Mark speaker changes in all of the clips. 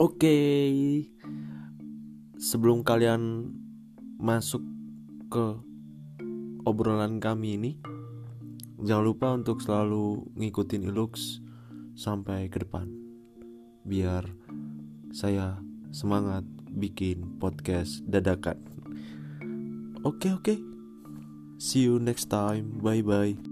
Speaker 1: Oke, sebelum kalian masuk ke obrolan kami ini, jangan lupa untuk selalu ngikutin Ilux sampai ke depan, biar saya semangat bikin podcast dadakan. Oke, oke, see you next time, bye bye.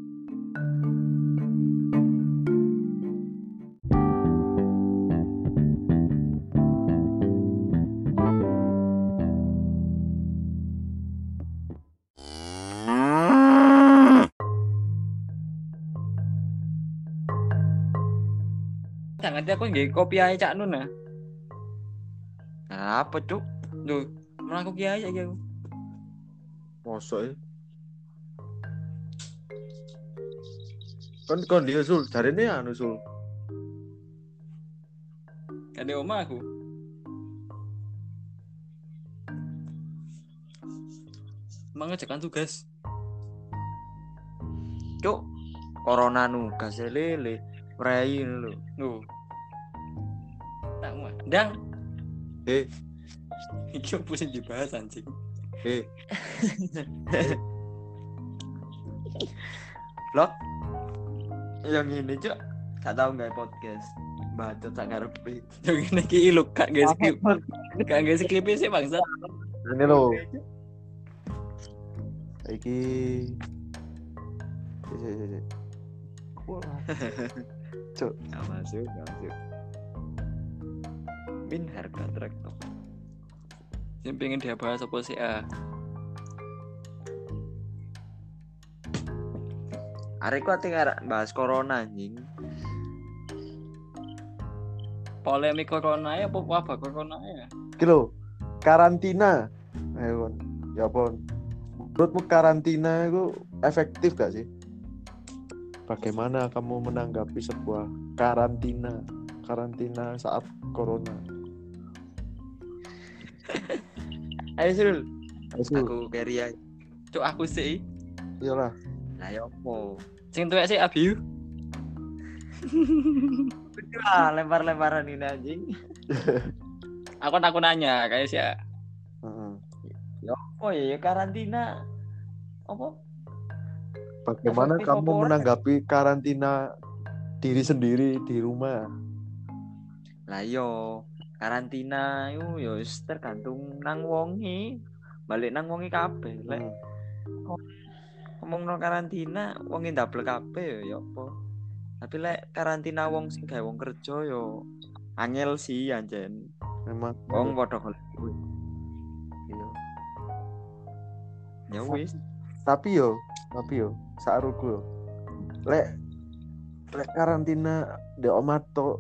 Speaker 2: Aku nggih kopi ae Cak Nun nah.
Speaker 3: Apa cuk?
Speaker 2: Lho, mlaku ki ae iki aku.
Speaker 3: Mosok ya? Kan kon dia sul, jarine anu sul.
Speaker 2: Kade oma aku. Mengerjakan tugas.
Speaker 3: Cuk, corona nugas lele, prei lho.
Speaker 2: Lho. Tak. Dang,
Speaker 3: Eh,
Speaker 2: iki opo sing dibahas anjing.
Speaker 3: eh. Vlog yang ini cuk, gak tau nggak podcast. Bacot sak ngarepe.
Speaker 2: Yo ngene iki lho kak guys skip. Kak guys skip sih bangsa.
Speaker 3: Ini lho. Iki. Cuk, gak masuk, gak masuk. Min harga traktor.
Speaker 2: Yang pengen dia bahas apa sih ah?
Speaker 3: Arek kok ati ngarep bahas corona anjing.
Speaker 2: Polemik corona ya apa wabah corona ya?
Speaker 4: Iki lho, karantina. Ayo, ya pon. Menurutmu karantina itu efektif gak sih? Bagaimana kamu menanggapi sebuah karantina? Karantina saat corona.
Speaker 3: Ayo Sul,
Speaker 4: Ayo, Sul.
Speaker 3: aku carry aja.
Speaker 2: Cuk aku sih.
Speaker 4: Iyalah.
Speaker 3: Lah yo opo?
Speaker 2: Sing tuwek sih Abiu.
Speaker 3: Ah, lempar-lemparan ini anjing.
Speaker 2: Aku aku nanya kayak sih. ya.
Speaker 4: Heeh.
Speaker 3: Yo opo ya, ya karantina. Apa?
Speaker 4: Bagaimana
Speaker 3: Efektif
Speaker 4: kamu menanggapi karantina diri sendiri di rumah?
Speaker 3: Lah yo karantina yo yo wis tergantung nang wongi. Balik nang wongi kabeh. Lek
Speaker 4: Hmm.
Speaker 3: ngomong no karantina wong double kabeh yo ya apa tapi lek karantina wong sing gawe wong kerja yo angel sih anjen
Speaker 4: Memang.
Speaker 3: wong padha golek duit
Speaker 4: Iya.
Speaker 3: ya wis
Speaker 4: tapi yo tapi yo saruku yo lek lek karantina di omah to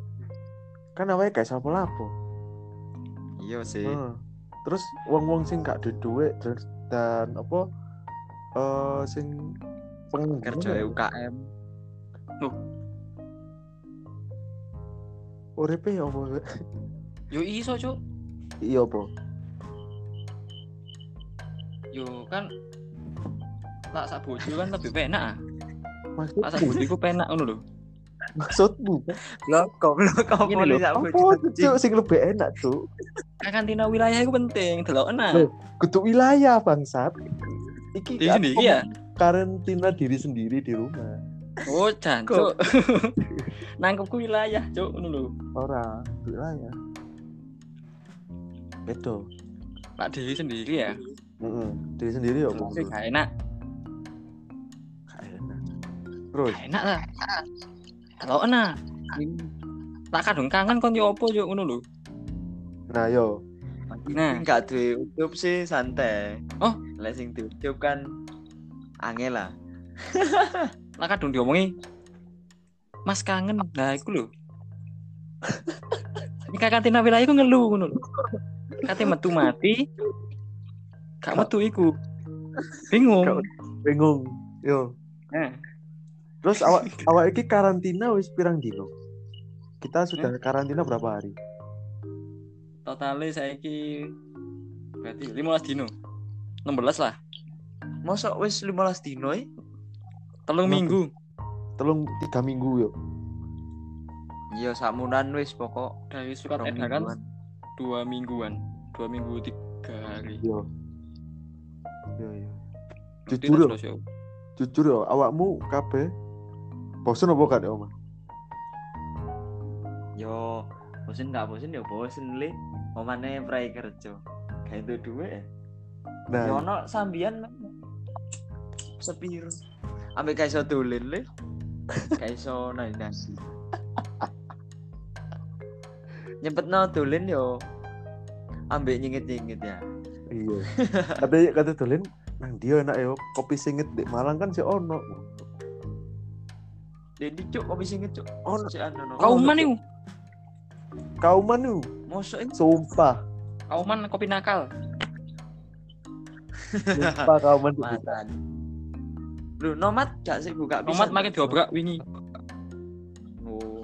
Speaker 4: kan awake gak sapa lapo
Speaker 3: iya sih
Speaker 4: Heeh. terus wong-wong sing gak duwe duit dan, dan apa eh sing pengangguran
Speaker 3: kerja
Speaker 4: ya,
Speaker 3: UKM
Speaker 4: uripe ya apa
Speaker 2: Yo iso cuk.
Speaker 4: iya apa
Speaker 2: Yo kan tak sak bojo kan lebih penak. ah. Tak sak
Speaker 4: maksudmu
Speaker 2: bojo iku penak ngono lho.
Speaker 4: Maksudmu
Speaker 3: lo kok lo kok
Speaker 2: Gini
Speaker 3: boleh
Speaker 2: lho,
Speaker 3: sak
Speaker 4: apa cuk sing lebih enak tuh
Speaker 2: Karantina wilayah iku penting, delok enak.
Speaker 4: Kudu wilayah bangsat iki
Speaker 2: Di
Speaker 4: kan
Speaker 2: sini ya.
Speaker 4: karantina diri sendiri di rumah
Speaker 2: Oh, jan cuk. Nangkepku wilayah cuk ngono lho.
Speaker 4: ora wilayah bedo
Speaker 2: Pak diri sendiri ya.
Speaker 4: Heeh, diri sendiri ya
Speaker 2: gak enak.
Speaker 4: Gak enak. Terus
Speaker 2: Gak enak lah. Delok enak. Tak kadung kangen kon yo opo yo ngono lho.
Speaker 4: nah yo
Speaker 2: Nah.
Speaker 3: enggak duwe YouTube sih santai
Speaker 2: Oh.
Speaker 3: lek sing di YouTube kan angel lah
Speaker 2: Lah kadung diomongi Mas kangen. Nah, iku lho. Ini karantina wilayah iku ngeluh ngono lho. Kate metu mati. Gak metu iku. Bingung.
Speaker 4: Bingung yo
Speaker 2: Nah,
Speaker 4: terus awak awak iki karantina wis pirang dino kita sudah karantina berapa hari
Speaker 2: totalnya saiki berarti 15 dino. 16 lah.
Speaker 3: mosok wis 15 dino e
Speaker 2: Telung minggu.
Speaker 4: telung tiga minggu yo
Speaker 3: Iya samunan wis pokok.
Speaker 2: dari surat edaran
Speaker 3: mingguan.
Speaker 2: dua mingguan dua minggu tiga hari
Speaker 4: yo
Speaker 2: Berarti
Speaker 4: jujur yo
Speaker 2: ya.
Speaker 4: jujur yo awakmu kabeh bosen apa gak oma
Speaker 3: Yo bosen gak bosen yo bosen le. Omane prai kerja. Kayak itu duwe.
Speaker 4: nah
Speaker 3: Yo ono sambian sepiro. Ambek gak iso dolen le. Gak iso nasi. Nyempetno dolen yo ambek nyengit-nyengit ya.
Speaker 4: iya kata kata dolen nang dia enak yo kopi singit di Malang kan si ono
Speaker 3: Jadi cuk kopi singit cuk. Ono sih anu. no.
Speaker 2: kauman nih
Speaker 4: kauman yuk
Speaker 3: Mosok ini
Speaker 4: sumpah
Speaker 2: kauman kopi nakal
Speaker 4: sumpah kauman
Speaker 3: matan. Lu nomad gak sih buka bisa.
Speaker 2: Tomat makin diobrak wingi
Speaker 3: Oh.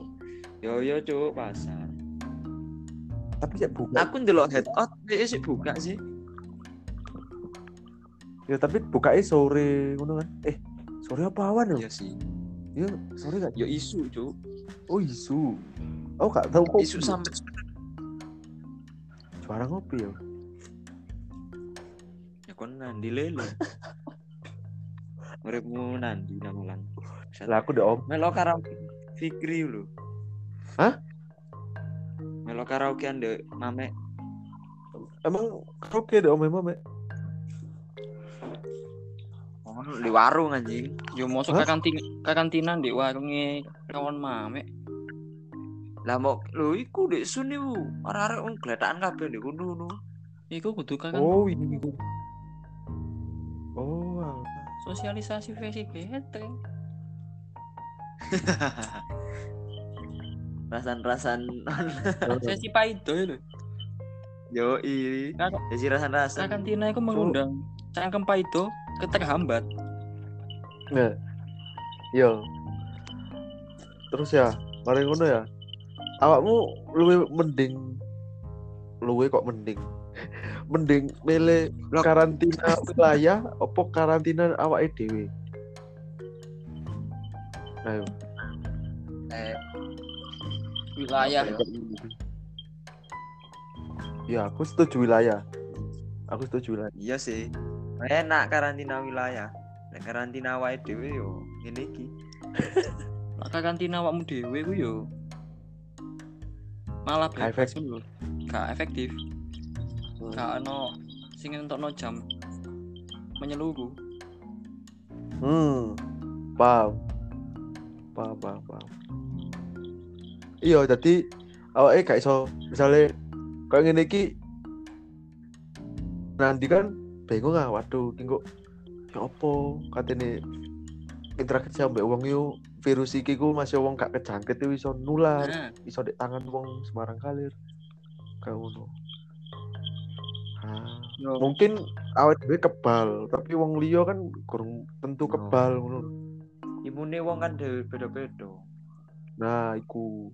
Speaker 3: Yo yo cuk pasar.
Speaker 4: tapi ya buka
Speaker 3: Aku ndelok head out dia sih buka sih.
Speaker 4: ya tapi buka sore ngono kan eh sore apa awan yo
Speaker 3: Iya sih.
Speaker 4: Ya sore gak
Speaker 3: Yo isu cuk.
Speaker 4: oh isu oh gak tahu kok
Speaker 3: Isu sampai
Speaker 4: suara ngopi ya
Speaker 3: ya kon nandi lele. Uripmu nandi namulan.
Speaker 4: lah aku udah om
Speaker 3: Melo karaoke Fikri lu.
Speaker 4: Hah?
Speaker 3: Melo karaoke ande mame.
Speaker 4: emang oke deh om emang
Speaker 3: Oh, di warung anjing.
Speaker 2: yo mosok
Speaker 4: Hah?
Speaker 2: karantina karantina di warungnya kawan mame
Speaker 3: Lah mau lu iku dek sun iku. Arek-arek wong gletakan kabeh ndek kono no.
Speaker 2: iku kudu kan
Speaker 4: oh ini oh alah.
Speaker 2: sosialisasi versi bete
Speaker 3: Rasan-rasan
Speaker 2: sesi paido lho
Speaker 3: yo i. Jadi rasan-rasan.
Speaker 2: karantina itu mengundang cangkem paido keterhambat
Speaker 4: Nah, iya. Terus ya, mari ngono ya. Awakmu luwe mending luwe kok mending. mending milih karantina wilayah opo karantina awake dhewe. Ayo.
Speaker 3: Eh,
Speaker 2: wilayah
Speaker 4: Ya, aku setuju wilayah. Aku setuju wilayah.
Speaker 3: iya sih. Enak karantina wilayah. Nek karantina wae dhewe yo ngene iki.
Speaker 2: Lah karantina awakmu dhewe ku yo malah
Speaker 4: Gak
Speaker 2: bebas lho gak efektif
Speaker 4: Hmm.
Speaker 2: gak ono sing entokno jam menyeluruh
Speaker 4: Hmm. Paham. Paham, paham, paham. Iya, jadi awake gak iso misale kayak ngene iki nanti kan bingung ah waduh kok ya apa? Katene interaksi ambek wong yo virus iki ku masih wong gak kejangkit itu iso nular
Speaker 2: nah.
Speaker 4: iso di tangan wong sembarang kalir. Kayak ngono. Ah, mungkin awet dhewe kebal tapi wong liya kan kurang tentu kebal ngono.
Speaker 3: Imune wong kan dhewe beda-beda.
Speaker 4: nah iku.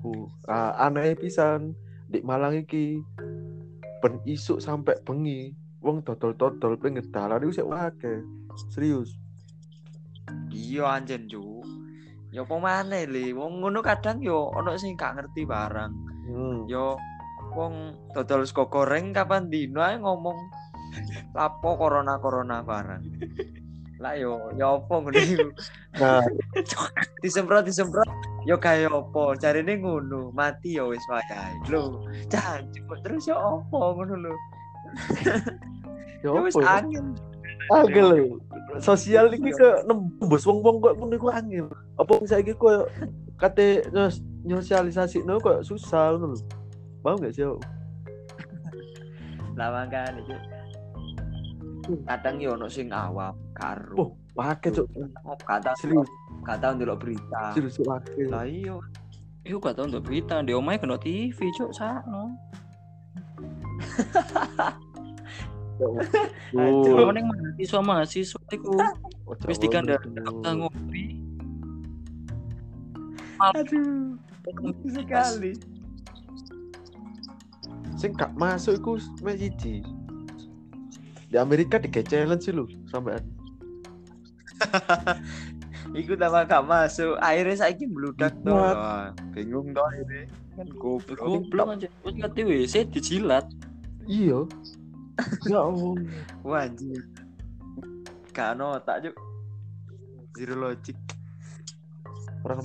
Speaker 4: Ku ah, aneh pisan di Malang iki ben isuk sampai bengi wong dodol-dodol pengen dalan iku sik akeh serius
Speaker 3: Iya anjen Cuk. Ya apa maneh le, wong ngono kadang yo ono sing gak ngerti barang.
Speaker 4: hmm.
Speaker 3: Yo wong dodol sego goreng kapan dino ae ngomong lapo corona corona barang. Lah yo yo apa ngono iku.
Speaker 4: nah
Speaker 3: Disemprot disemprot yo kaya apa, jarine ngono, mati yo wis wayahe. Lho, jancuk terus yo apa ngono lho.
Speaker 4: Ya
Speaker 3: Yo wis
Speaker 4: ya?
Speaker 3: angin.
Speaker 4: angel lho. sosial iki ke nembus wong-wong kok ngono iku angel apa saiki koyo kate nyos- nyosialisasi no kok susah ngono lho mau gak sih?
Speaker 3: Lah makane Cuk. Kadang yo ono sing awam karo.
Speaker 4: Oh, pakai cok
Speaker 3: Oh, kata
Speaker 4: serius
Speaker 3: kata ndelok berita.
Speaker 4: serius pakai
Speaker 3: Lah iya.
Speaker 2: iku gak tau untuk berita di omahe kena TV cuk sakno
Speaker 4: Oh,
Speaker 2: ning mahasiswa mahasiswa iku wis dikandani bisa ngopi
Speaker 3: Aduh, sekali.
Speaker 4: sing gak masuk iku di Amerika di challenge sih lu sampean
Speaker 3: Iku tambah gak masuk. Akhirnya bludak to.
Speaker 4: What?
Speaker 3: Wah, Bingung to akhirnya. Kan goblok.
Speaker 2: Goblok aja. Wis ngerti dijilat.
Speaker 4: Iya. Ya Allah.
Speaker 3: Gak ono otak juk. Zero logic.
Speaker 4: Orang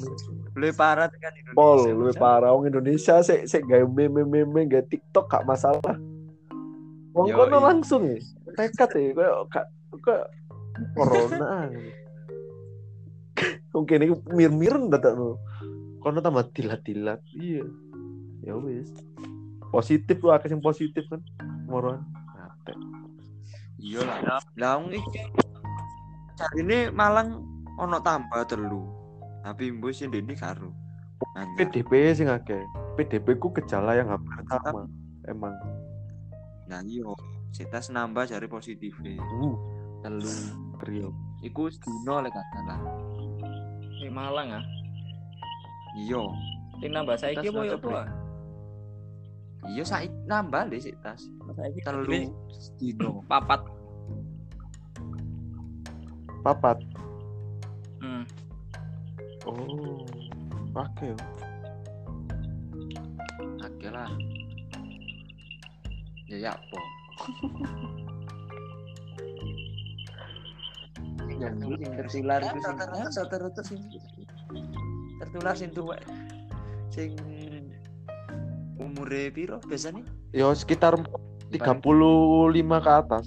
Speaker 3: Lebih parah tekan Indonesia.
Speaker 4: Pol,
Speaker 3: Bocah.
Speaker 4: parah wong Indonesia sik sik gawe meme-meme gawe TikTok gak masalah. Wong kono langsung ya. Nekat ya kayak gak kayak corona. Mungkin ini mir-mir dadak no. Kono tambah dilat-dilat. Iya. Ya wis. Positif lu akeh sing positif kan. Moroan. Ate.
Speaker 3: Iya lah. Lah wong iki cari ini Malang ono tambah telu. Tapi mbus sing dene karo.
Speaker 4: PDP sing akeh. PDP ku gejala yang hampir sama. Emang.
Speaker 3: Nah iya, sitas nambah cari positif
Speaker 4: Uh,
Speaker 3: telu.
Speaker 4: real.
Speaker 3: Iku sedino lek gak salah.
Speaker 2: Di Malang ah.
Speaker 3: Iya.
Speaker 2: Sing nambah saiki apa ya apa?
Speaker 3: Iya saiki nambah deh sitas.
Speaker 2: Saiki
Speaker 3: Telu sedino.
Speaker 2: papat.
Speaker 4: Papat.
Speaker 2: Hmm.
Speaker 4: Oh. Pakai.
Speaker 3: Oke lah. Ya ya apa? Ya tertular itu sing tertular sing tuwek. Sing umure piro biasanya?
Speaker 4: Yo sekitar 35 ke atas.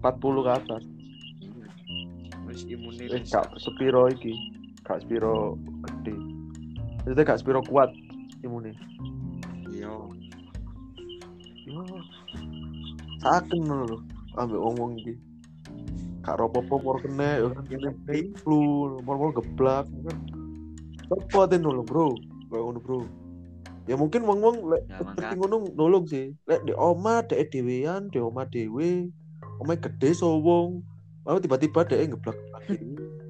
Speaker 4: 40 ke atas.
Speaker 3: Wis imune
Speaker 4: Eh, gak sepiro iki. Gak sepiro gede. Maksudnya gak sepiro kuat imunnya.
Speaker 3: Iya.
Speaker 4: Yo. Saken lho. Ambek wong-wong iki. Gak ropo-opo mor kena yo kan kene flu, mor-mor geblak kan. Sopo ate nolong, Bro? Kayak ngono, Bro. Ya mungkin wong-wong lek
Speaker 3: Ya,
Speaker 4: seperti ngono nolong sih. Lek di oma dek dhewean, di oma dhewe. Oma gede sowong. Lalu tiba-tiba dek ngeblak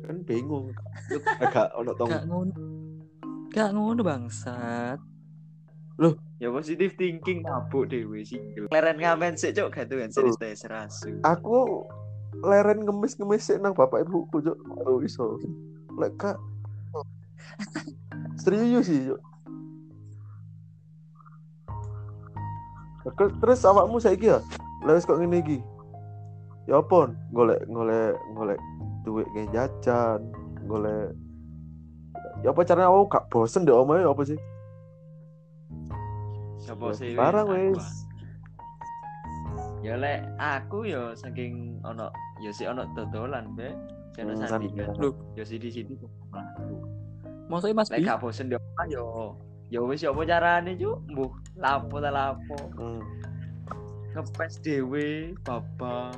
Speaker 4: kan bingung. Agak ono tong.
Speaker 2: Gak ngono. Gak ngono bangsat.
Speaker 3: Ya positif thinking mabuk dhewe single. Leren ngamen sik cok gak tuh serius teh serasu.
Speaker 4: Aku leren ngemis-ngemis sik nang bapak ibuku, Cuk. Baru iso. Lek kak serius sih, Cuk. Terus- Terus awakmu saiki ya? Lah wis kok ngene iki. Ya apa? Golek golek golek duit kayak jajan, golek Ya apa caranya awak gak bosen deh omae apa sih?
Speaker 3: Sopo
Speaker 4: Ya,
Speaker 3: sih?
Speaker 4: Barang wis.
Speaker 3: ah. Ya lek aku ya saking ono ya si ono dodolan be. Si ono
Speaker 4: Hmm,
Speaker 3: sandingan.
Speaker 2: Loh.
Speaker 3: Ya sidi-sidi kok.
Speaker 2: Maksudnya Mas
Speaker 3: Lek
Speaker 2: Bi?
Speaker 3: gak bosen di omah yo ya wis ya apa carane cuk? Mbuh lapo ta lapo.
Speaker 4: Hmm.
Speaker 3: Ngepes dhewe, baba.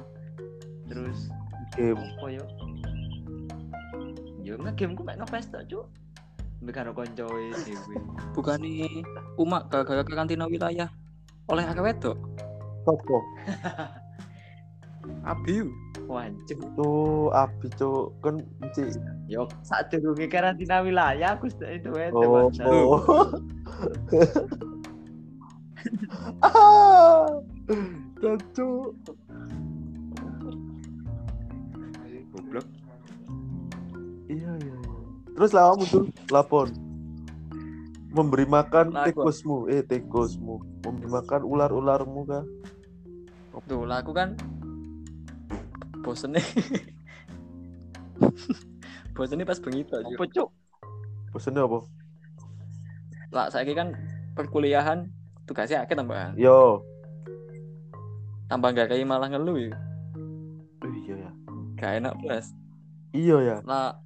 Speaker 3: Terus
Speaker 4: Game.
Speaker 3: apa yo? Yo ngegame ku mek ngepes tok cuk. Mbek karo koncoe dhewe.
Speaker 2: Bukannya umak gara-gara karantina wilayah oleh akeh wedok.
Speaker 4: Sopo?
Speaker 2: Abiu.
Speaker 3: Wancuk.
Speaker 4: Tuh, api cuk kan mesti
Speaker 3: Yo saat durunge karantina wilayah aku sudah itu itu
Speaker 4: Oh.
Speaker 3: bangsa.
Speaker 4: ah. Cacu.
Speaker 3: Goblok.
Speaker 4: Iya iya iya. Terus lah kamu tuh lapor. Memberi makan tikusmu, eh tikusmu. Memberi makan ular-ularmu kah?
Speaker 2: Tuh, lah aku kan bosen nih. bosen nih pas bengi tok. Cuk.
Speaker 3: Apa cuk?
Speaker 4: Bosennya apa?
Speaker 2: Lah saiki kan perkuliahan tugasnya akeh tambahan.
Speaker 4: Yo.
Speaker 2: Tambah gak kayak malah ngeluh ya.
Speaker 4: Oh, iya ya.
Speaker 2: Gak enak plus.
Speaker 4: Iya ya.
Speaker 2: Lah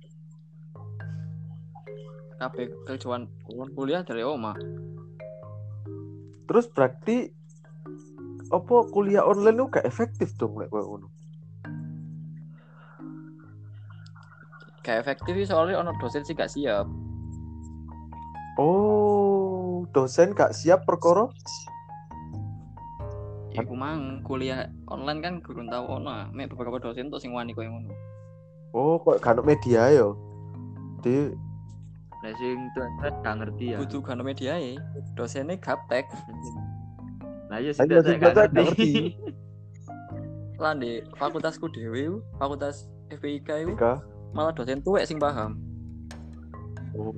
Speaker 2: kabeh kerjaan kuliah dari oma.
Speaker 4: Terus berarti apa kuliah online itu gak efektif dong lek koyo ngono.
Speaker 2: Gak efektif sih soalnya ono dosen sih gak siap.
Speaker 4: Oh, dosen gak siap perkara
Speaker 2: Iku mang kuliah online kan gurun tau ono. Mek beberapa dosen tuh sing wani koyo ngono.
Speaker 4: Oh, kok gak media yo. Di
Speaker 3: Lah sing tuh gak ngerti ya.
Speaker 2: Butuh kan media ya. Dosennya gaptek.
Speaker 3: Lah ya sing
Speaker 4: sing
Speaker 3: gak
Speaker 4: gak
Speaker 3: ngerti.
Speaker 2: Lah di fakultasku dhewe, fakultas FPIK itu. Malah dosen tuwek sing paham.
Speaker 4: Oh.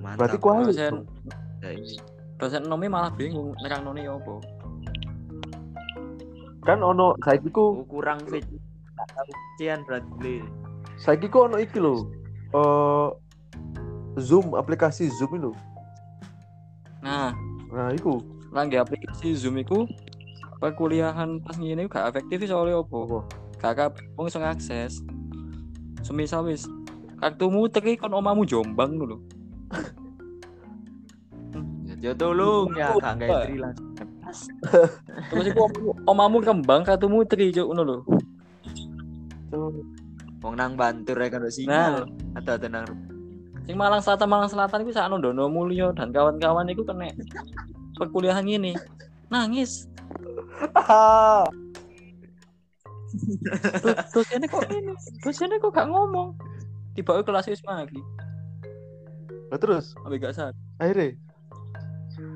Speaker 3: mantap.
Speaker 4: Berarti kuali.
Speaker 2: dosen
Speaker 3: Ya,
Speaker 2: dosen nomi malah bingung nerang noni apa
Speaker 4: Kan ono saiki ku
Speaker 3: Oh, kurang fit. Cian berarti. Le.
Speaker 4: saiki ku ono iki lho. Eh Zoom, aplikasi Zoom itu.
Speaker 2: nah
Speaker 4: Nah, iku.
Speaker 2: lagi aplikasi Zoom iku perkuliahan pas ngene iku gak efektif soalnya
Speaker 4: Apa?
Speaker 2: opo gak kabeh wong iso ngakses semisal wis kartumu teki kon omamu Jombang lho
Speaker 3: Ya tolong ya gak nggak freelance.
Speaker 2: terus iku omamu, kembang kartumu teki cuk ngono lho.
Speaker 3: Wong nang bantur ya kan
Speaker 2: nah.
Speaker 3: Sinyal. Atau atau nang
Speaker 2: sing Malang Selatan Malang Selatan iku sakno Dono Mulyo dan kawan-kawan iku kena perkuliahan ini nangis dosennya kok ini dosennya kok gak ngomong tiba kelas wis lagi
Speaker 4: Nah, terus
Speaker 2: Sampai gak sadar.
Speaker 4: akhirnya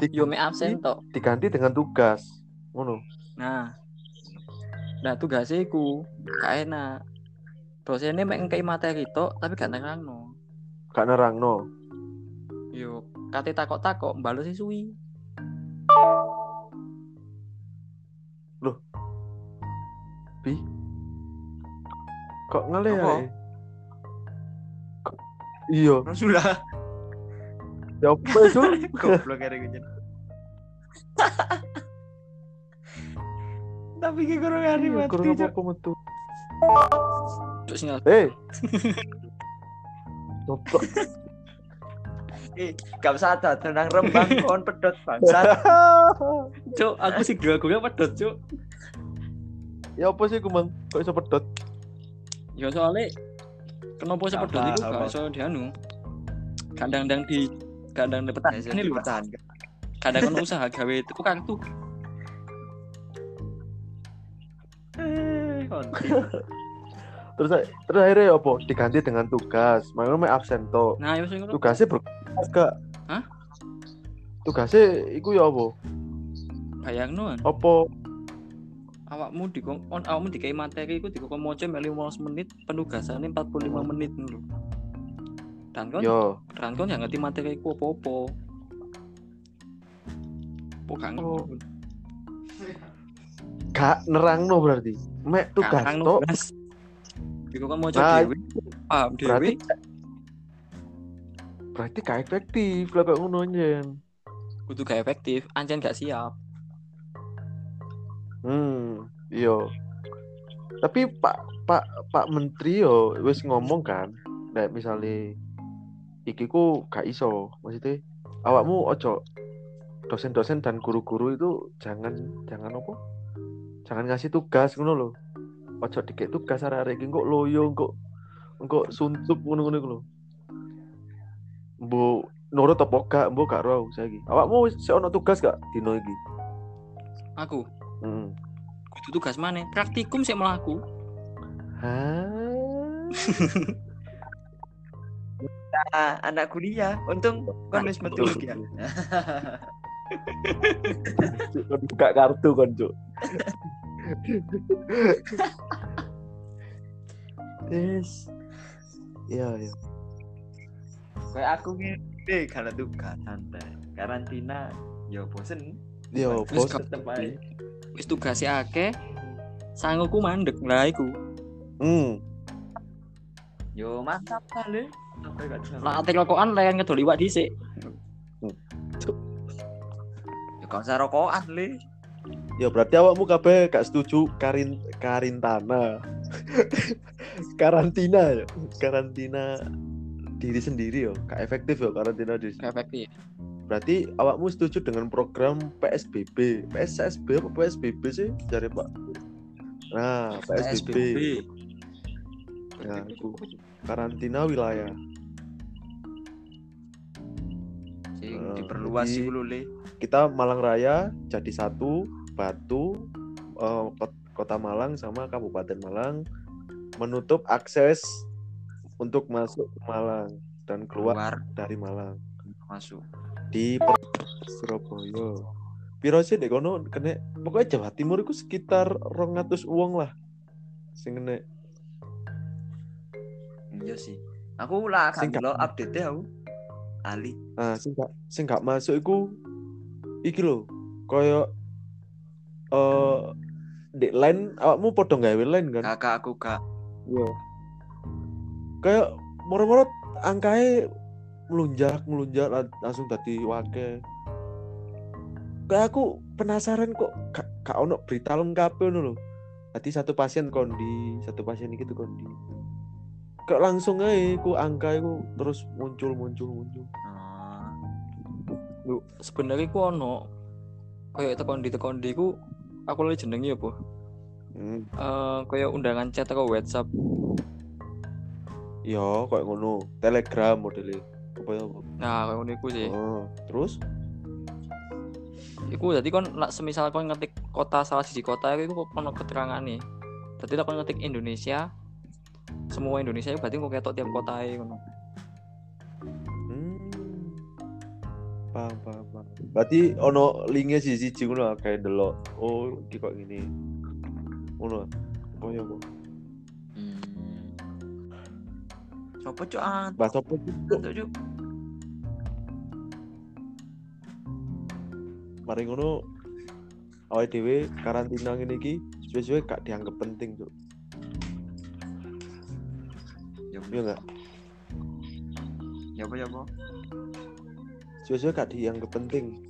Speaker 4: di-
Speaker 2: Yo me absen tok.
Speaker 4: diganti dengan tugas. Ngono.
Speaker 2: Nah. Nah tugasnya iku gak enak. Dosennya mek ngkei materi tok tapi gak nerangno.
Speaker 4: Gak nerangno.
Speaker 2: Yo kate takok-takok mbales suwi.
Speaker 4: Bi. Kok ngale ya?
Speaker 3: Apa?
Speaker 4: Kok- Iya,
Speaker 3: sudah
Speaker 4: ya apa itu?
Speaker 3: goblok kare kucing. Tapi ki kurang hari
Speaker 4: Iya,
Speaker 3: mati.
Speaker 4: kurang apa-apa metu.
Speaker 2: Cuk sinyal.
Speaker 4: Eh. Goblok.
Speaker 3: Eh, gak usah ada tenang rembang kon pedot bangsat.
Speaker 2: Cuk, aku sih gak pedot, Cuk.
Speaker 4: Ya apa sih kumang? Kok iso pedot?
Speaker 2: Ya soalnya kenapa
Speaker 3: Gak
Speaker 2: sepedot itu gak iso dianu. Kadang-kadang di kadang dapat
Speaker 3: Ya,
Speaker 2: ini lho. Kadang kan usaha gawe itu kartu.
Speaker 3: Eh, konti.
Speaker 4: Terus terus akhirnya ya apa? Diganti dengan tugas. Makanya me absen to.
Speaker 2: Nah, ya.
Speaker 4: Tugasnya berkelas gak?
Speaker 2: Hah?
Speaker 4: Tugasnya iku ya apa?
Speaker 2: Bayangno kan.
Speaker 4: Apa
Speaker 2: awakmu di on awakmu dikai materi iku dikon moco mek 15 menit penugasane 45 menit lho. Dan kon
Speaker 4: yo
Speaker 2: dan kon gak ngerti materi iku apa-apa. Apa gak
Speaker 4: Oh.
Speaker 2: ngerti.
Speaker 4: gak nerangno berarti. Mek tugas
Speaker 2: Kadang
Speaker 4: to.
Speaker 2: nugas. Dikon moco
Speaker 4: Nah,
Speaker 2: dhewe. Paham
Speaker 4: Berarti
Speaker 2: dhewe.
Speaker 4: berarti gak efektif lah kayak ngono.
Speaker 2: Kudu gak efektif, ancen gak siap.
Speaker 4: Hmm, iya. Tapi Pak Pak Pak Menteri yo wis ngomong kan, nek misalnya iki ku gak iso, maksudnya awakmu ojo dosen-dosen dan guru-guru itu jangan jangan apa? Jangan ngasih tugas ngono lho. Ojo dikek tugas arek-arek iki kok loyo kok kok suntup ngono-ngono iku lho. Mbok nurut apa gak, mbok gak ro saiki. Awakmu wis ono tugas gak dino iki?
Speaker 2: Aku
Speaker 4: Heeh.
Speaker 2: kudu tugas mana? Praktikum sih melaku.
Speaker 4: Hah?
Speaker 3: Ah, anak kuliah. Untung kon wis metu ya.
Speaker 4: Buka kartu kon, Cuk. Yes. Iya, iya.
Speaker 3: Kayak aku ngene karena tugas santai. Karantina yo bosen.
Speaker 4: Yo,
Speaker 2: Terus
Speaker 4: bos.
Speaker 2: kau-
Speaker 3: Tetep ae.
Speaker 2: Wis tugasnya akeh. Sanguku mandek lah iku.
Speaker 4: Hmm.
Speaker 3: Yo mantap kali.
Speaker 2: Lah ate rokokan layan ngedol iwak dhisik.
Speaker 3: Yo gak usah rokokan le.
Speaker 4: Ya berarti awakmu kabeh gak setuju karin karintana. karantina ya. Karantina diri sendiri yo, gak efektif yo karantina diri.
Speaker 2: Gak efektif.
Speaker 4: Berarti awakmu setuju dengan program PSBB. PSSB apa PSBB sih? Cari Pak. Nah, PSBB. Ya, itu. Karantina wilayah.
Speaker 3: Sing
Speaker 4: Eh,
Speaker 3: diperluas sih dulu le.
Speaker 4: Kita Malang Raya jadi satu, Batu, Kot- Kota Malang sama Kabupaten Malang menutup akses untuk masuk ke Malang dan keluar
Speaker 3: Keluar
Speaker 4: dari Malang
Speaker 3: masuk.
Speaker 4: Di Surabaya. Piro sih dek kono kena pokoknya Jawa Timur itu sekitar 200 uang lah. Sing kena
Speaker 3: Iya sih. Aku lah kan lo update aku. Ali
Speaker 4: Nah, sing gak sing gak masuk iku iki lho, koyo eh di line awakmu padha gawe line kan?
Speaker 3: kakak aku kak
Speaker 4: Iya. Kayak moro-moro angkae melunjak melunjak lan- langsung tadi wake. Kayak aku penasaran kok gak ono berita lengkap ngono lho. Tadi satu pasien kondi, satu pasien iki tuh kondi. Kok langsung aja ku angka iku terus muncul muncul muncul.
Speaker 2: Lu sebenarnya ku ono kayak tekondi tekondi ku aku lagi jenengi apa?
Speaker 4: Hmm.
Speaker 2: Eh kayak undangan chat atau WhatsApp.
Speaker 4: Iya, kayak ngono. Telegram modelnya. Apa apa?
Speaker 2: Nah, kayak ngono iku sih.
Speaker 4: Oh, terus?
Speaker 2: Iku jadi kon nak semisal kon ngetik kota salah siji kota iku ono keterangan nih. Jadi lah kon ngetik Indonesia semua Indonesia itu berarti kok ketok tiap kota ngono.
Speaker 4: Hmm. Paham, paham, paham. Berarti ono linknya sih siji ngono kayak delok. Oh, iki kok gini. Ngono. Oh ya kok.
Speaker 3: hmm. Sopo cuk ah,
Speaker 4: Bahas apa sih? Cuk? Mari ngono awake dhewe karantina ngene iki suwe-suwe gak dianggap penting, Cuk.
Speaker 3: Ya
Speaker 4: Iya enggak?
Speaker 3: ya apa ya apa?
Speaker 4: Suwe-suwe gak dianggap penting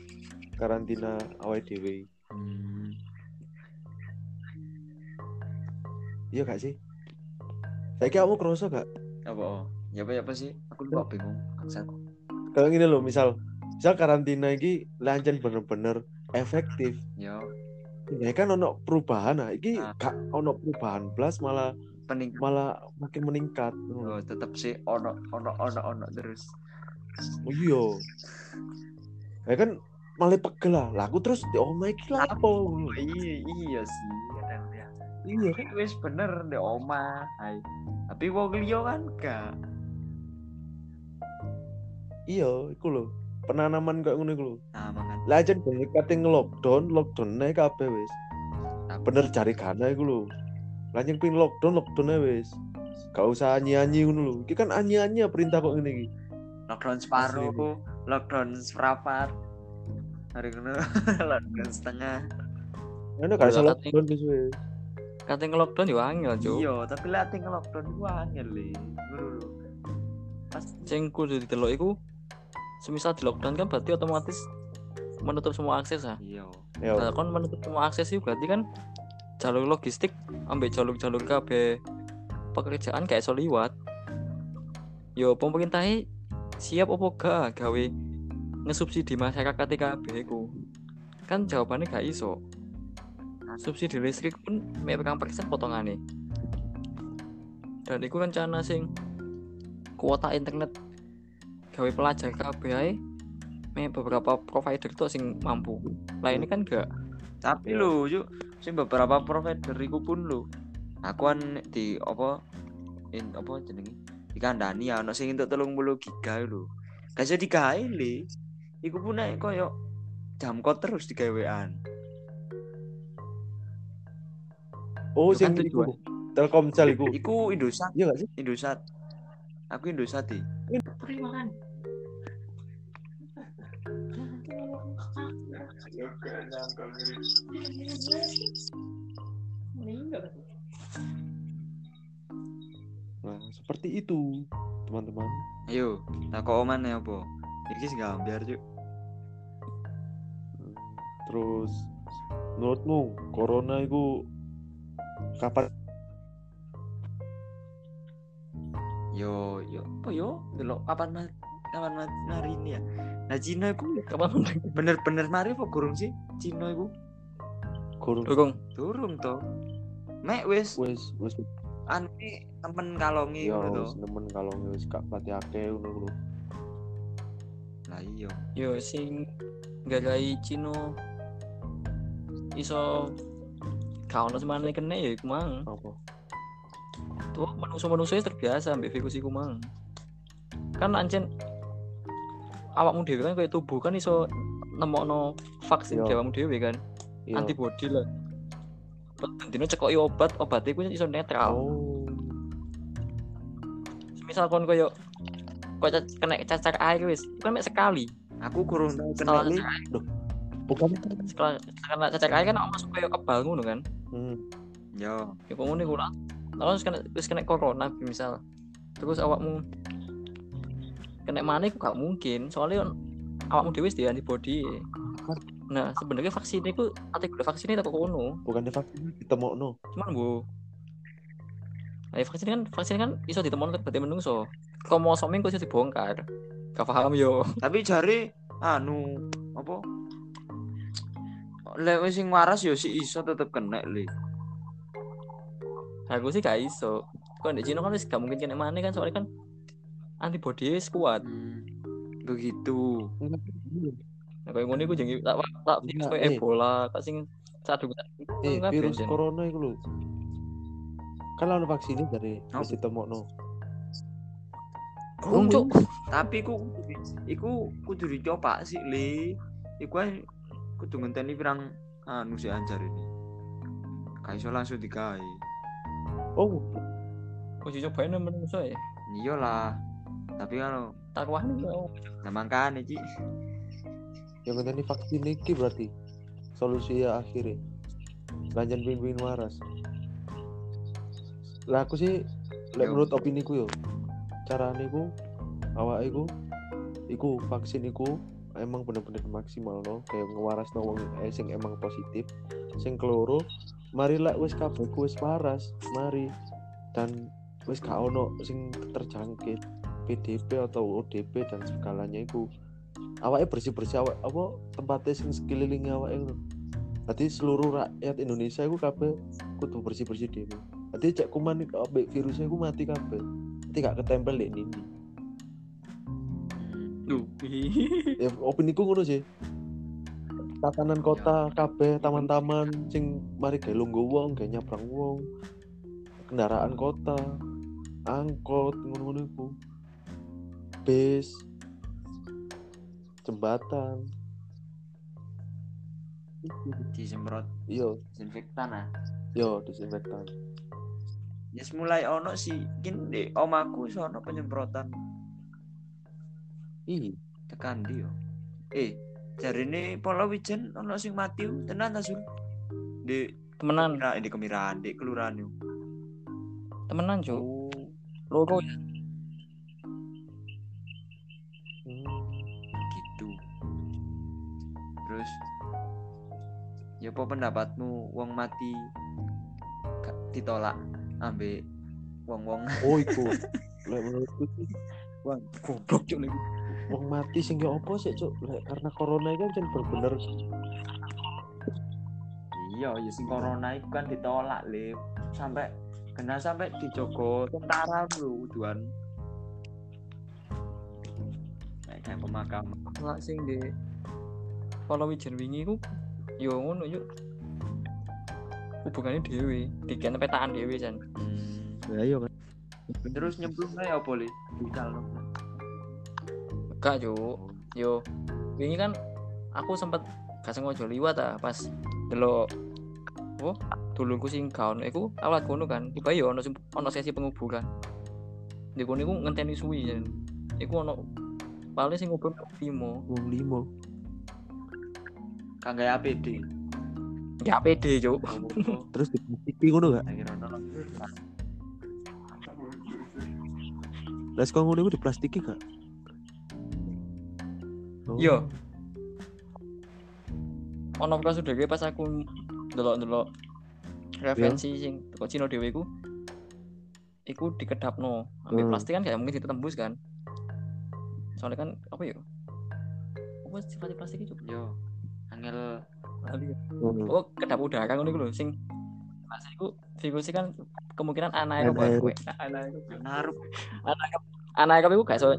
Speaker 4: karantina awake dhewe.
Speaker 3: Hmm.
Speaker 4: Iya gak sih? Saiki kamu kerasa gak?
Speaker 3: Apa? Ya apa ya apa sih? Aku lupa bingung.
Speaker 4: Kalau gini loh, misal misal karantina iki lancen bener-bener efektif.
Speaker 3: Ya,
Speaker 4: Ya kan ono perubahan nah, iki
Speaker 3: Ah.
Speaker 4: gak ono perubahan blas malah
Speaker 3: pening
Speaker 4: malah makin meningkat.
Speaker 3: oh, tetep sih ono ono ono ono terus.
Speaker 4: Oh iya. Ya kan malah pegel lah. Aku terus di omah iki lah apa?
Speaker 3: Iya iya sih kadang ya.
Speaker 4: Iya kan?
Speaker 3: Wis bener di oma. Hai. Tapi wong liya kan gak.
Speaker 4: Iya, iku lho. Penanaman kayak ngono iku lho.
Speaker 3: Nah, mangan.
Speaker 4: Lah aja banyak kate nge-lockdown, lockdown ae kabeh wis. Bener cari gana iku lho. Lanjeng pin lockdown, lockdown wis. Gak usah anyi-anyi ngono lho. Iki kan anyi-anyi perintah kok ngene iki.
Speaker 3: lockdown separuh lockdown seperempat. Hari ini lockdown setengah.
Speaker 4: Ana gak usah
Speaker 2: Lah,
Speaker 4: lockdown wis wis.
Speaker 2: Katanya nge-lockdown yo angel, Cuk.
Speaker 3: Iya, tapi lihat tinggal lockdown gua angel le. Ngono lho. Pas
Speaker 2: Sing kudu didelok iku semisal di lockdown kan berarti otomatis menutup semua akses ah.
Speaker 3: iya.
Speaker 4: Ya.
Speaker 2: Nah, kon menutup semua akses itu berarti kan jalur logistik ambek jalur-jalur KB pekerjaan kayak iso liwat. Yo pemerintah siap opo gak gawe ngesubsidi masyarakat TKB ku. Kan jawabannya gak iso. Subsidi listrik pun berapa persen potongannya. Dan itu rencana sing kuota internet gawe pelajar KB ae mek beberapa provider tuh sing mampu. Lah ini kan gak
Speaker 3: Tapi lho, yuk, sing beberapa provider iku pun lho. Aku kan di apa in apa jenenge? Dikandani ya ono sing entuk 30 giga lho. Gak iso digawe le. Iku pun nek koyo jam kok terus digawean.
Speaker 4: Oh,
Speaker 2: Itu
Speaker 4: sing
Speaker 2: kan
Speaker 4: iku.
Speaker 2: tujuan.
Speaker 4: Telkomsel iku.
Speaker 3: Iku Indosat,
Speaker 4: Iya gak sih?
Speaker 3: Indosat. Aku Indosat e.
Speaker 4: Nah, seperti itu, teman-teman.
Speaker 3: Ayo, tak kok oman ya apa? Iki gambar, Cuk.
Speaker 4: Terus menurutmu corona itu kapan
Speaker 3: Yo, yo, apa yo? Delok kapan ma kapan ma mari ini ya? Nah, Cina iku
Speaker 2: kapan
Speaker 3: bener-bener mari apa gurung sih? Cina iku
Speaker 4: kurang
Speaker 2: dukung
Speaker 3: durung to. Mek wis
Speaker 4: wes wes
Speaker 3: ane temen kalongi
Speaker 4: ya wes
Speaker 3: to.
Speaker 4: nemen kalau wes gak pati akeh ngono lho.
Speaker 3: Lah iya.
Speaker 2: yo sing gagai Cino iso kau ono semane kene ya iku mang
Speaker 4: Apa?
Speaker 2: Tuh manusia-manusia terbiasa ambek virus iku mang kan ancen awakmu dhewe kan kayak tubuh kan iso nemokno vaksin
Speaker 4: Iya.
Speaker 2: di awakmu dhewe kan
Speaker 4: Iya.
Speaker 2: antibody lah Dino cekoki obat obatnya iku iso netral
Speaker 4: Oh.
Speaker 2: semisal kon koyo kok ca- kena cacar air wis itu kan mek sekali
Speaker 3: Aku kurang tahu kena li.
Speaker 2: cacar air
Speaker 4: bukan
Speaker 2: setelah kena cacar air kan masuk kayak kebal ngono kan
Speaker 4: hmm.
Speaker 3: Yo.
Speaker 2: ya kok ngono iku lah terus kena terus kena corona misal. Terus awakmu kena mana gak mungkin. Soalnya awakmu dhewe wis di antibody. Nah sebenarnya vaksin itu kategori vaksin itu kok ngono.
Speaker 4: Bukan vaksin ditemokno.
Speaker 2: Cuman bu. Nah, vaksin kan vaksin kan iso ditemukan berarti menungso. Kromosom kok iso dibongkar? Gak paham yo.
Speaker 3: Tapi jare anu apa? Lek wis sing waras yo si iso tetep kena li.
Speaker 2: Aku sih gak iso kok di Cina kan wis gak mungkin kena mana kan soalnya kan antibody wis kuat
Speaker 3: Hmm. Begitu.
Speaker 2: nah kayak ngono iku jenenge tak tak virus
Speaker 4: Enggak,
Speaker 2: kayak
Speaker 4: eh.
Speaker 2: Ebola kasing sadung
Speaker 4: eh
Speaker 2: kabeh,
Speaker 4: virus
Speaker 2: Jen.
Speaker 4: corona itu lho kan lawan vaksinnya dari
Speaker 3: Apa?
Speaker 4: wis ditemokno
Speaker 2: Gurung, Cuk.
Speaker 3: Tapi ku iku kudu dicoba sih li. Iku kan kudu ngenteni pirang anu si anjar ini. Kayak iso langsung digawe.
Speaker 4: Oh.
Speaker 2: Kok cobain menungso ya
Speaker 3: Iya lah. Tapi kan
Speaker 2: taruhan yo
Speaker 3: nah makane Ci.
Speaker 4: yang ngenteni vaksin iki berarti. Solusi ya akhirnya. Lanjut pin-pin waras. Lah aku sih lek
Speaker 3: Yo.
Speaker 4: menurut opini ku yo carane ku awak iku iku vaksin iku emang bener-bener maksimal no? Kayak ngewaras no wong eh, sing emang positif sing keloro mari lek wis kabeh wis waras mari dan wis gak ono sing terjangkit PDP atau ODP dan segalanya itu awaknya bersih bersih awak apa tempatnya sing sekeliling awak itu Berarti seluruh rakyat Indonesia itu kabeh kudu bersih bersih dhewe. Berarti cek kuman iki ambek virusnya iku mati kabeh. Berarti gak ketempel dek nindi. Ya opini ku ngono sih. Tatanan kota kabeh taman-taman sing mari gawe lungguh wong, gawe nyabrang wong. Kendaraan kota, angkot ngono-ngono iku. Bis, jembatan.
Speaker 3: Disemprot
Speaker 4: Iya,
Speaker 3: disinfektan ah.
Speaker 4: yo disinfektan.
Speaker 3: Ya mulai ono sih, kin di omaku sono penyemprotan
Speaker 4: Ih,
Speaker 3: tekan dia. Eh, jarine Palawijen ono sing mati tenan ta Sul? Di
Speaker 2: temenan
Speaker 3: kemira, di kemirahan, di kelurahan yo.
Speaker 2: temenan cuk
Speaker 3: Oh,
Speaker 2: loro ya
Speaker 4: hmm.
Speaker 3: gitu. Terus ya apa pendapatmu wong mati ditolak ambek wong-wong
Speaker 4: Oh iku. Lek menurutku sih
Speaker 2: wah goblok cuk niku
Speaker 4: wong mati sing ya apa sih, Cuk? Lek karena corona itu kan bener-bener
Speaker 3: iya ya sing corona itu kan ditolak le. Sampai kena sampai dijogo tentara lu tujuan kayak kayak pemakaman.
Speaker 2: Lah sing di kalau wijen wingi ku yo ngono yuk hubungannya dewe dikene petaan dewe jan
Speaker 4: ya iya kan.
Speaker 3: terus nyemplung aja apa le? Bucal no.
Speaker 2: Gak cuk. Yo wingi kan aku sempet gak sengaja liwat ah pas delok oh dulurku sing gaun iku awat kono kan tiba yo ono ono sesi penguburan. Di kono iku ngenteni suwi jan iku ono paling sing ngubur limo
Speaker 4: Wong limo.
Speaker 3: kagak APD
Speaker 2: ya pede cuk.
Speaker 3: Oh,
Speaker 4: Terus diplastiki ngono gak? Lah kok ngono iku diplastiki gak? Oh.
Speaker 2: Iya. ono kasus dhewe pas aku ndelok-ndelok referensi sing teko Cina dhewe iku iku dikedapno. Ambil
Speaker 4: Hmm.
Speaker 2: plastik kan gak mungkin ditembus kan. Soalnya kan apa ya? Apa sifatnya plastik itu?
Speaker 3: Yo angel.
Speaker 4: Hmm.
Speaker 2: oh kedap udara ngono iku lho sing pas iku virusnya kan kemungkinan anaerob
Speaker 4: Anaerob.
Speaker 2: anaerob.
Speaker 3: Naruh
Speaker 2: anaerob iku gak iso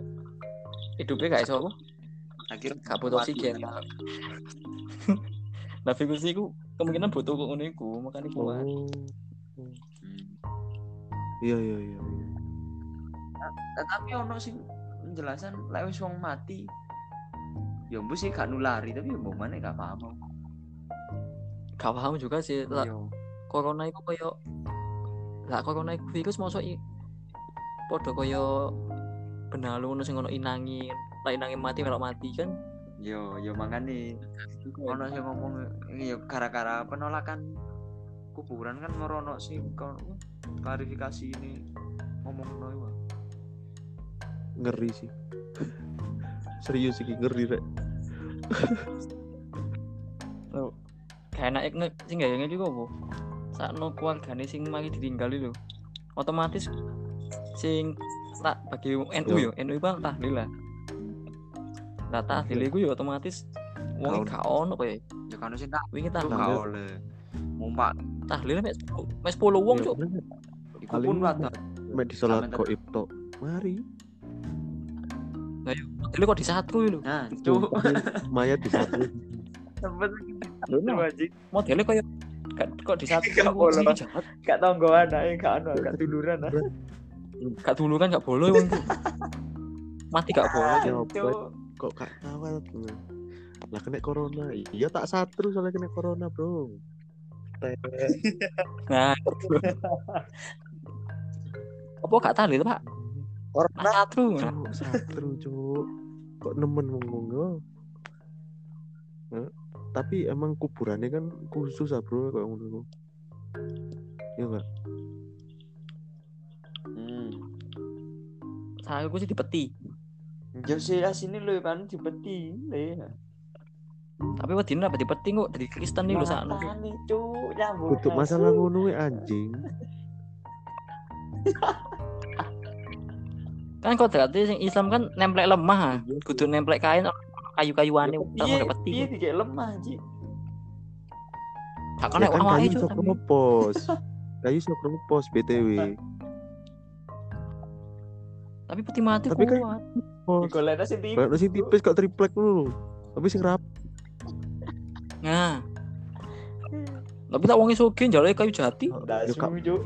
Speaker 2: hidupnya gak iso apa
Speaker 3: akhirnya
Speaker 2: gak butuh oksigen nah virus iku kemungkinan butuh kok ngono iku makanya kuat
Speaker 4: Oh.
Speaker 3: Hmm.
Speaker 4: Iya iya iya. iya.
Speaker 3: Nah, tapi ono sing penjelasan lek wis wong mati ya mbok sih gak nulari tapi ya mbok mana gak paham
Speaker 2: gak paham juga sih lah
Speaker 3: Yo.
Speaker 2: corona iku koyo lah corona iku virus mosok i podo koyo benalu ngono sing ono inangi lah inangi mati melok mati kan?
Speaker 3: Yo yo makane ono sing ngomong yo gara-gara penolakan kuburan kan merono sing kon klarifikasi ini ngomong no iku.
Speaker 4: ngeri sih. Serius sih ngeri rek.
Speaker 2: Gak enak nge sing gak ngene iku apa? Sakno keluargane sing mari ditinggal lho. Otomatis sing tak bagi NU yo NU bang tahlil lah lah tahlil iku yo otomatis wong gak ono kowe.
Speaker 3: Ya kan sing tak
Speaker 2: wingi tahlil
Speaker 3: gak oleh. Mumpak
Speaker 2: tahlil mek mek 10 wong cuk.
Speaker 3: iku pun wadah.
Speaker 4: mek di salat goib tok. Mari.
Speaker 2: Lah yo modele kok disatru lho?
Speaker 3: Nah, cuk.
Speaker 4: mayat di satu
Speaker 3: anjing.
Speaker 2: modele koyo gak kok disatru
Speaker 3: Gak boleh.
Speaker 2: sing jahat.
Speaker 3: Gak tonggoan ae gak anu gak duluran ah.
Speaker 2: gak dulu kan gak boleh wong mati gak boleh.
Speaker 4: Ya? Kok gak kawal lah kena corona. Iya tak satru soalnya kena corona bro.
Speaker 2: Nah apa gak tahlil pak?
Speaker 3: Corona.
Speaker 2: Satru.
Speaker 4: Cuk, satru cuk. Kok nemen ngomong Hah? tapi emang kuburannya kan khusus ah bro kayak ngono ya enggak
Speaker 3: Hmm.
Speaker 2: saya sih dipeti
Speaker 3: Yo sih sini lho kan dipeti le.
Speaker 2: tapi wedine apa dipeti kok dari Kristen nih lho sakno
Speaker 3: Makane, cuk, nyambung.
Speaker 4: untuk masalah ngono anjing.
Speaker 2: Kan kok berarti sing Islam kan nemplek lemah kudu nemplek kain kayu-kayuane tak
Speaker 3: Piye
Speaker 2: pakai peti.
Speaker 3: piye dikek lemah anjing.
Speaker 2: gak
Speaker 4: ya
Speaker 2: kena
Speaker 4: kan kayu
Speaker 2: cuk.
Speaker 4: iso kropos kayu iso kropos btw
Speaker 2: tapi peti mati
Speaker 4: Tapi kan-
Speaker 2: kuat.
Speaker 4: Pos.
Speaker 3: Digolekno sing tipis.
Speaker 4: Kayak sing tipis kok triplek ngono tapi sing rap.
Speaker 2: Nah. Tapi tak wongi sugih njaluk kayu jati.
Speaker 4: Ya,
Speaker 3: sumu, cuk.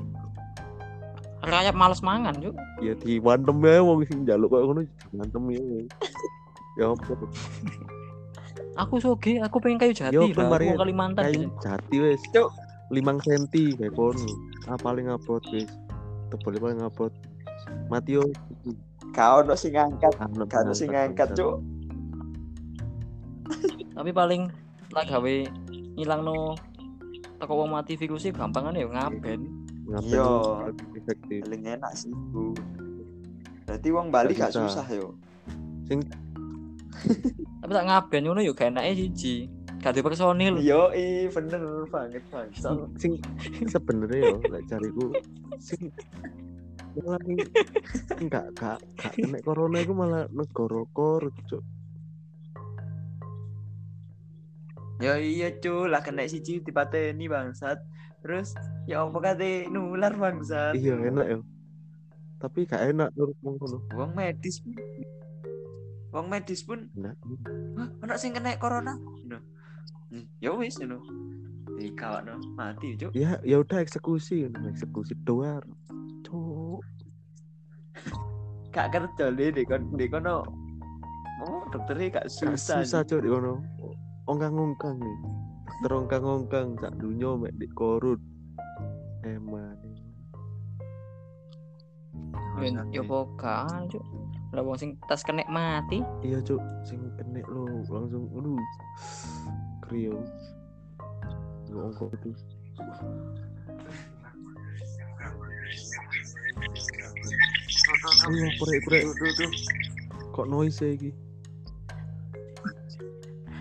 Speaker 2: rakyat males mangan cuk.
Speaker 4: Ya di wantem ya wong sing njaluk kok ngono wantem ya. Ya apa?
Speaker 2: Aku sugih aku pengen kayu jati
Speaker 4: Yo,
Speaker 2: lah
Speaker 4: kemarin
Speaker 2: aku mau Kalimantan
Speaker 4: kayu jati wes.
Speaker 3: Cuk.
Speaker 4: limang senti kayak kono. Ah paling abot wes. Tebel paling abot mati yo
Speaker 3: Kau ono sing ngangkat, gak ono sing ngangkat, cuk.
Speaker 2: tapi paling lah gawe ngilangno teko wong mati virusnya gampangan ya ngaben
Speaker 4: ngapain
Speaker 3: Yo.
Speaker 4: efektif
Speaker 3: Paling enak sih, Bu. Berarti wong Bali
Speaker 4: Gak susah.
Speaker 3: yo.
Speaker 2: tapi tak ngaben ngono yo gak enake siji gak personil
Speaker 3: Yo, i bener banget bangsa.
Speaker 4: sing sebenarnya yo lek cariku sing malah enggak gak gak kena corona itu malah negara kor cuk
Speaker 3: Ya iya cu, lah kena siji dipateni bangsat. Terus ya apa kate nular bangsat.
Speaker 4: iya enak yo tapi gak enak menurut wong ngono
Speaker 3: Wong medis pun. Wong medis pun,
Speaker 4: enak
Speaker 3: "Hah, ono sing kena corona. No. Hmm, ya wis no. Dikawakno mati cuk.
Speaker 4: ya ya udah eksekusi eksekusi doar
Speaker 3: Gak kerja le di kon di kono. Oh, dokternya gak
Speaker 4: Gak
Speaker 3: susah.
Speaker 4: susah cuk di kono ongkang-ongkang nih dokter ongkang-ongkang sak dunyo mek di korut emang
Speaker 2: yo yo poka cuk lah wong sing tas kena mati
Speaker 4: iya cuk sing kena lo langsung aduh krio nggak ongkong itu Iya, korek korek kok noise iki.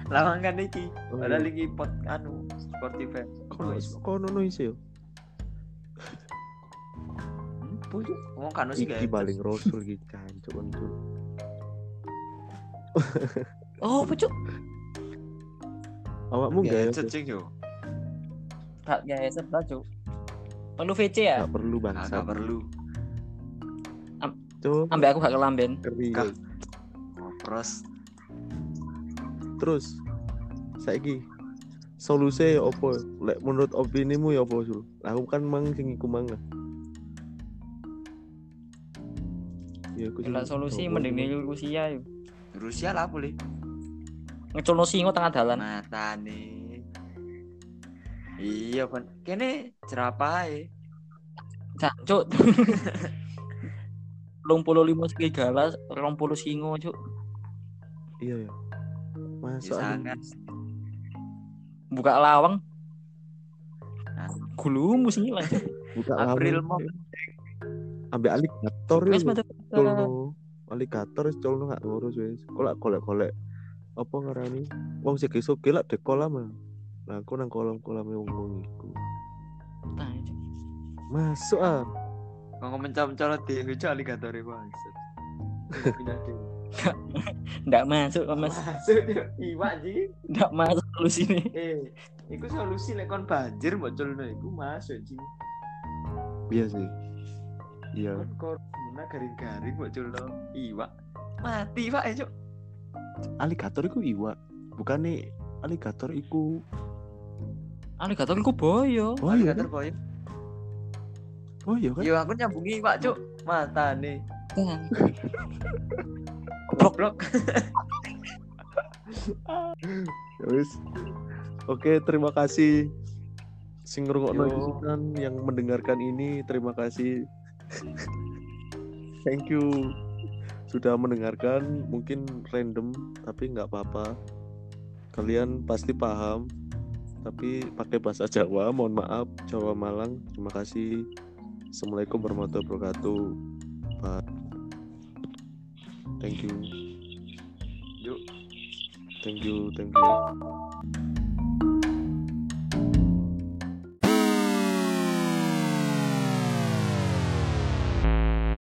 Speaker 3: Lawang kan iki. Padahal
Speaker 4: iya.
Speaker 3: iki pot anu Spotify.
Speaker 4: Kok noise? Kok no noise yo?
Speaker 3: Bu, Cuk. Wong kan sih
Speaker 4: Iki baling rasul iki cancuk cuk.
Speaker 2: oh apa cuk
Speaker 4: Awakmu
Speaker 3: ya.
Speaker 4: enggak ya?
Speaker 3: cacing yo.
Speaker 2: gak ya sebelah cuk perlu VC ya
Speaker 4: Enggak perlu
Speaker 3: Gak
Speaker 4: bangsa.
Speaker 3: perlu.
Speaker 4: Cuk,
Speaker 2: ambek aku gak kelamben.
Speaker 3: Kah. Ngopros.
Speaker 4: Terus saiki solusi ya apa? Lek menurut opinimu ya apa, Sul? Aku kan mang sing iku mang. lah. Ya aku sing-
Speaker 2: solusi mending nih Rusia yuk
Speaker 3: Rusia lah boleh.
Speaker 2: ngeculno singo tengah dalan
Speaker 3: Mata nih. Iya, Pan. Kene jerapah ae.
Speaker 2: belum puluh lima serigala rong puluh singo cuk.
Speaker 4: Iya ya
Speaker 3: Ya,
Speaker 4: masa
Speaker 3: sangat
Speaker 2: buka lawang.
Speaker 3: Nah.
Speaker 2: ngilang cuk
Speaker 4: buka
Speaker 3: April mau.
Speaker 4: Ambil alligator ya
Speaker 2: Wes,
Speaker 4: colno alligator wis colno gak ngurus wis kolak golek golek apa ngarani? Wong sing iso gelak de kolam ah. nah aku nang kolam kolam wong iku.
Speaker 2: Cuk.
Speaker 4: masuk ah
Speaker 3: ngomong mencam-colot dhewe cok alligator e maksud. Pindah dhewe.
Speaker 2: nggak masuk mas
Speaker 3: Masuk yo iwak ji.
Speaker 2: nggak masuk lu sini
Speaker 3: Eh, iku solusi lek kon banjir mbok culno iku masuk ji.
Speaker 4: iya sih iya
Speaker 3: Kon corona garing-garing mbok culno iwak. Mati Pak ya, Cuk.
Speaker 4: alligator iku iwak bukannya alligator iku
Speaker 2: alligator iku boyo
Speaker 4: oh iya
Speaker 3: Alligator
Speaker 4: kan?
Speaker 3: boy.
Speaker 4: Oh iya kan
Speaker 3: Yo aku nyambungi iwak, Cuk. Matane.
Speaker 2: kan
Speaker 3: Goblok.
Speaker 4: Ya wis. Oke, terima kasih sing ngrungokno yang mendengarkan ini, terima kasih. Thank you sudah mendengarkan, mungkin random tapi nggak apa-apa. Kalian pasti paham. Tapi pakai bahasa Jawa, mohon maaf, Jawa Malang. Terima kasih. Assalamualaikum warahmatullahi wabarakatuh. Bye. Thank you.
Speaker 3: Yuk.
Speaker 4: Thank you, thank you.